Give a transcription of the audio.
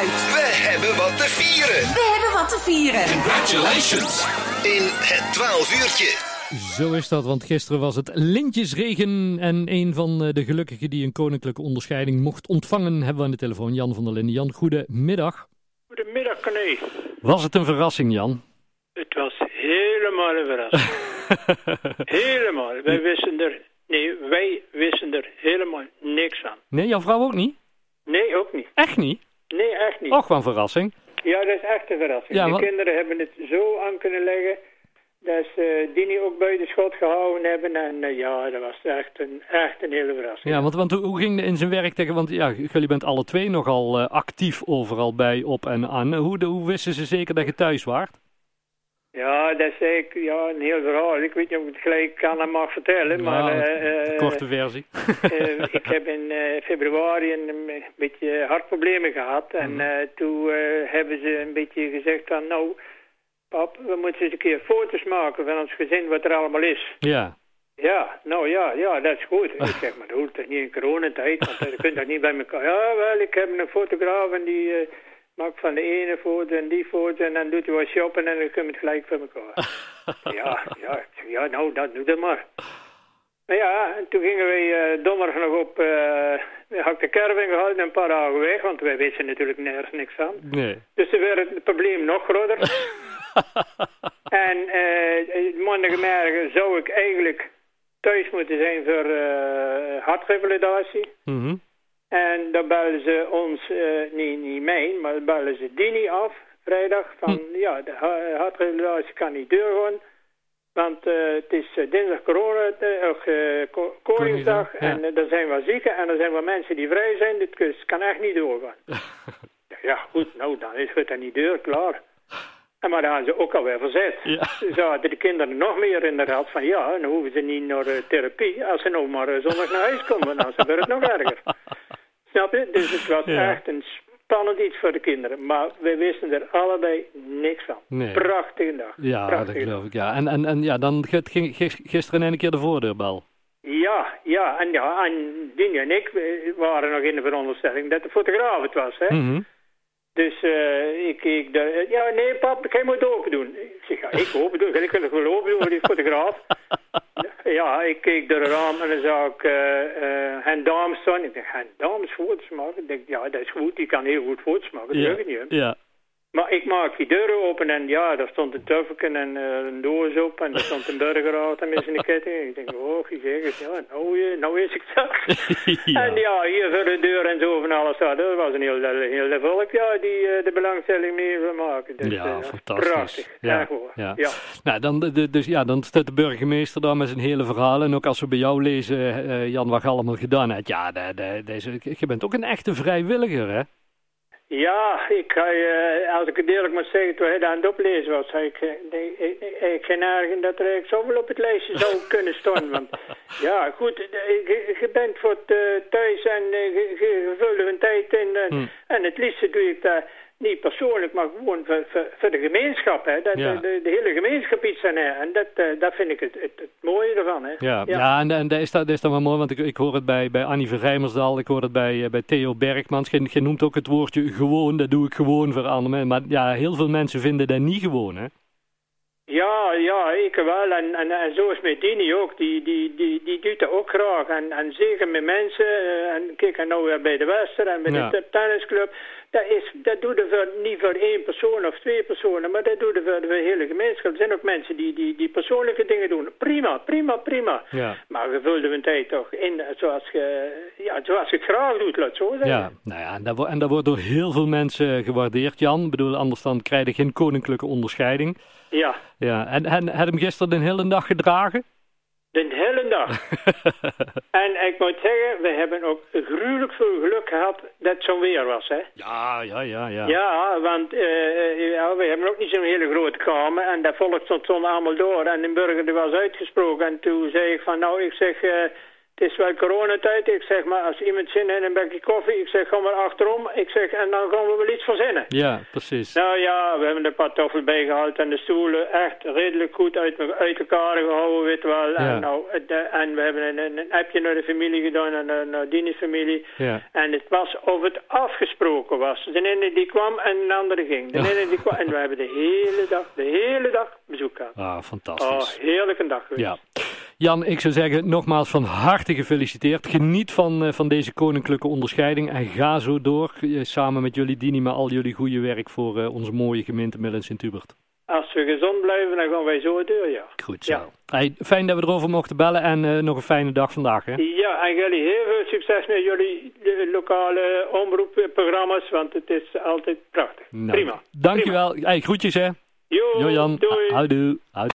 uit. We hebben wat te vieren We hebben wat te vieren. Congratulations! in het 12 uurtje. Zo is dat, want gisteren was het lintjesregen en een van eh, de gelukkigen die een koninklijke onderscheiding mocht ontvangen hebben we aan de telefoon, Jan van der Linden. Jan, goedemiddag. Goedemiddag, Corné. Was het een verrassing, Jan? Het was helemaal een verrassing. helemaal. Wij wisten er, nee, wij wisten er helemaal niks van. Nee, jouw vrouw ook niet? Nee, ook niet. Echt niet? Nee, echt niet. Och, wat een verrassing. Ja, dat is echt een verrassing. Ja, de wat- kinderen hebben het zo aan kunnen leggen dat ze Dini ook buiten schot gehouden hebben. En eh, ja, dat was echt een, echt een hele verrassing. Ja, want, want hoe ging het in zijn werk tegen, want ja, jullie bent alle twee nogal eh, actief overal bij, op en aan. Hoe, de, hoe wisten ze zeker dat je thuis waart? Ja, dat is eigenlijk ja, een heel verhaal. Ik weet niet of ik het gelijk aan hem mag vertellen, maar... De eh, korte versie. Eh, ik heb in februari een, een beetje hartproblemen gehad. En eh, toen hebben ze een beetje gezegd van... Nou, pap, we moeten eens een keer foto's maken van ons gezin, wat er allemaal is. ja. Ja, nou ja, ja, dat is goed. Ik zeg, maar dat hoeft toch niet in coronatijd, want je kunt dat niet bij elkaar. Ja, wel, ik heb een fotograaf en die maakt van de ene foto en die foto en dan doet hij wat shoppen en dan we het gelijk voor elkaar. ja, ja, ja, nou, dat doe dat maar. Maar ja, en toen gingen wij eh, donderdag nog op, eh had ik de caravan gehouden en een paar dagen weg, want wij wisten natuurlijk nergens niks van. Nee. Dus toen werd het probleem nog groter. en eh maandagmorgen zou ik eigenlijk thuis moeten zijn voor eh hartrevalidatie. Mhm. En dan belden ze ons, eh, niet, niet mij, maar belden ze Dini af, vrijdag, van ja, de ha- hartrevalidatie kan niet doorgaan. Want eh, het is eh, dinsdag corona, ko- Koningsdag, ja. en er zijn wat zieken en er zijn wat mensen die vrij zijn, dit kan echt niet doorgaan. ja, goed, nou, dan is het dan niet deur, klaar. En maar dan hadden ze ook alweer verzet. Ja. Zo hadden de kinderen nog meer in de raad van ja, dan hoeven ze niet naar therapie als ze nou maar zondag naar huis komen. Dan wordt het nog erger. Snap je? Dus het was Ja. echt een spannend iets voor de kinderen. Maar we wisten er allebei niks van. Nee. Prachtige dag. Ja, dat dag. geloof ik, ja. En, en, en ja, dan ging ging gis- gisteren in een keer de voordeurbel. Ja, ja, en ja, en Dini en ik eh, waren nog in de veronderstelling dat de fotograaf het was, hè. Mhm. Dus eh, ik daar. eh, Ja, nee, pap, jij moet het open doen. Ik zeg, ja, ik open doen. Ik wil het wel open doen voor die fotograaf. ja, ik keek door het raam en dan zag ik eh eh Hen Dames staan. Ik dacht, Hen Dames foto's maken? Ik denk, ja, dat is goed. Die kan heel goed foto's maken. Dat Ja. zeg ik niet. hè. Ja. Maar ik maak die deuren open en ja, daar stond een tuffelken en eh, een doos op en er stond een burger aan met zijn ketting. Ik denk, oh, zeg ja, nou, eh, nou is ik dat. Ja. En ja, hier voor de deur en zo van alles. Ja, dat was een heel, heel volk ja, die eh, de belangstelling mee wil maken. Dus, Ja, eh, fantastisch. Prachtig, Ja, ja. Ja. Nou, dan, de- de, dus, ja, dan staat de burgemeester daar met zijn hele verhaal. En ook als we bij jou lezen, eh, Jan, wat je allemaal gedaan hebt. Ja, de, de, deze, je bent ook een echte vrijwilliger, hè? Ja, ik, ga, als ik het eerlijk moet zeggen, toen hij aan het oplezen was, zei ik, eh, nee, ik, ik, ik geen ergen dat er eigenlijk zoveel op het lijstje zou kunnen staan. Want ja, goed, je, bent voor het, eh, thuis en eh, je, je vult een tijd in. En, Hmm. en het liefste doe ik dat niet persoonlijk, maar gewoon voor, voor, voor de gemeenschap. Hè, dat Ja. de, de, hele gemeenschap iets aan. En dat, eh, dat vind ik het, het, het mooie ervan. Hè. Ja, ja. en, en dat, is, dat, is dan wel mooi, want ik, ik hoor het bij, bij Annie van Rijmersdal, ik hoor het bij, eh, bij Theo Bergmans. Je, je noemt ook het woordje gewoon, dat doe ik gewoon voor andere mensen. Maar ja, heel veel mensen vinden dat niet gewoon, hè? Ja, ja, ik wel. En, en, en zo is met Dini ook. Die, die, die, die doet dat ook graag. En, en zeker met mensen. eh, En kijk, en nou weer bij de Wester en bij Ja. de tennisclub. Dat, is, dat doet er voor, niet voor één persoon of twee personen, maar dat doet er voor de hele gemeenschap. Er zijn ook mensen die, die, die persoonlijke dingen doen. Prima, prima, prima. Ja. Maar we vulden een tijd toch in zoals je, ja, zoals je het graag doet, laat zo zeggen. Ja, nou ja, en dat, en dat wordt door heel veel mensen gewaardeerd, Jan. Ik bedoel, anders dan krijg je geen koninklijke onderscheiding. ja. Ja, en, en had hem gisteren de hele dag gedragen? De hele dag. en ik moet zeggen, we hebben ook gruwelijk veel geluk gehad dat het zo'n weer was, hè. Ja, ja, ja, ja. Ja, want eh, ja, we hebben ook niet zo'n hele grote kamer en dat volk stond, stond allemaal door en de burger die was uitgesproken en toen zei ik van nou, ik zeg, eh, het is wel coronatijd. Ik zeg maar, als iemand zin heeft in een bekje koffie, ik zeg, ga maar achterom. Ik zeg, en dan gaan we wel iets verzinnen. Ja, precies. Nou ja, we hebben de patoffel bijgehaald en de stoelen echt redelijk goed uit, uit elkaar gehouden, weet wel. Ja. En, nou, de, en we hebben een, appje naar de familie gedaan, en naar, naar Dini's familie. Ja. En het was of het afgesproken was. De ene die kwam en de andere ging. De ene die kwam, en we hebben de hele dag, de hele dag bezoek gehad. Ah, Oh, fantastisch. heerlijke dag geweest. Ja. Jan, ik zou zeggen nogmaals van harte gefeliciteerd. Geniet van, eh, van deze koninklijke onderscheiding en ga zo door eh, samen met jullie Dini met al jullie goede werk voor eh, onze mooie gemeente Middel Sint-Hubert. Als we gezond blijven, dan gaan wij zo door, ja. Goed zo. Ja. Hey, fijn dat we erover mochten bellen en nog een fijne dag vandaag. Hè? Ja, en jullie heel veel succes met jullie lokale omroepprogramma's, want het is altijd prachtig. Nou, Prima. Dankjewel. Hey, groetjes hè. Jo, Jan. doei. Houdoe.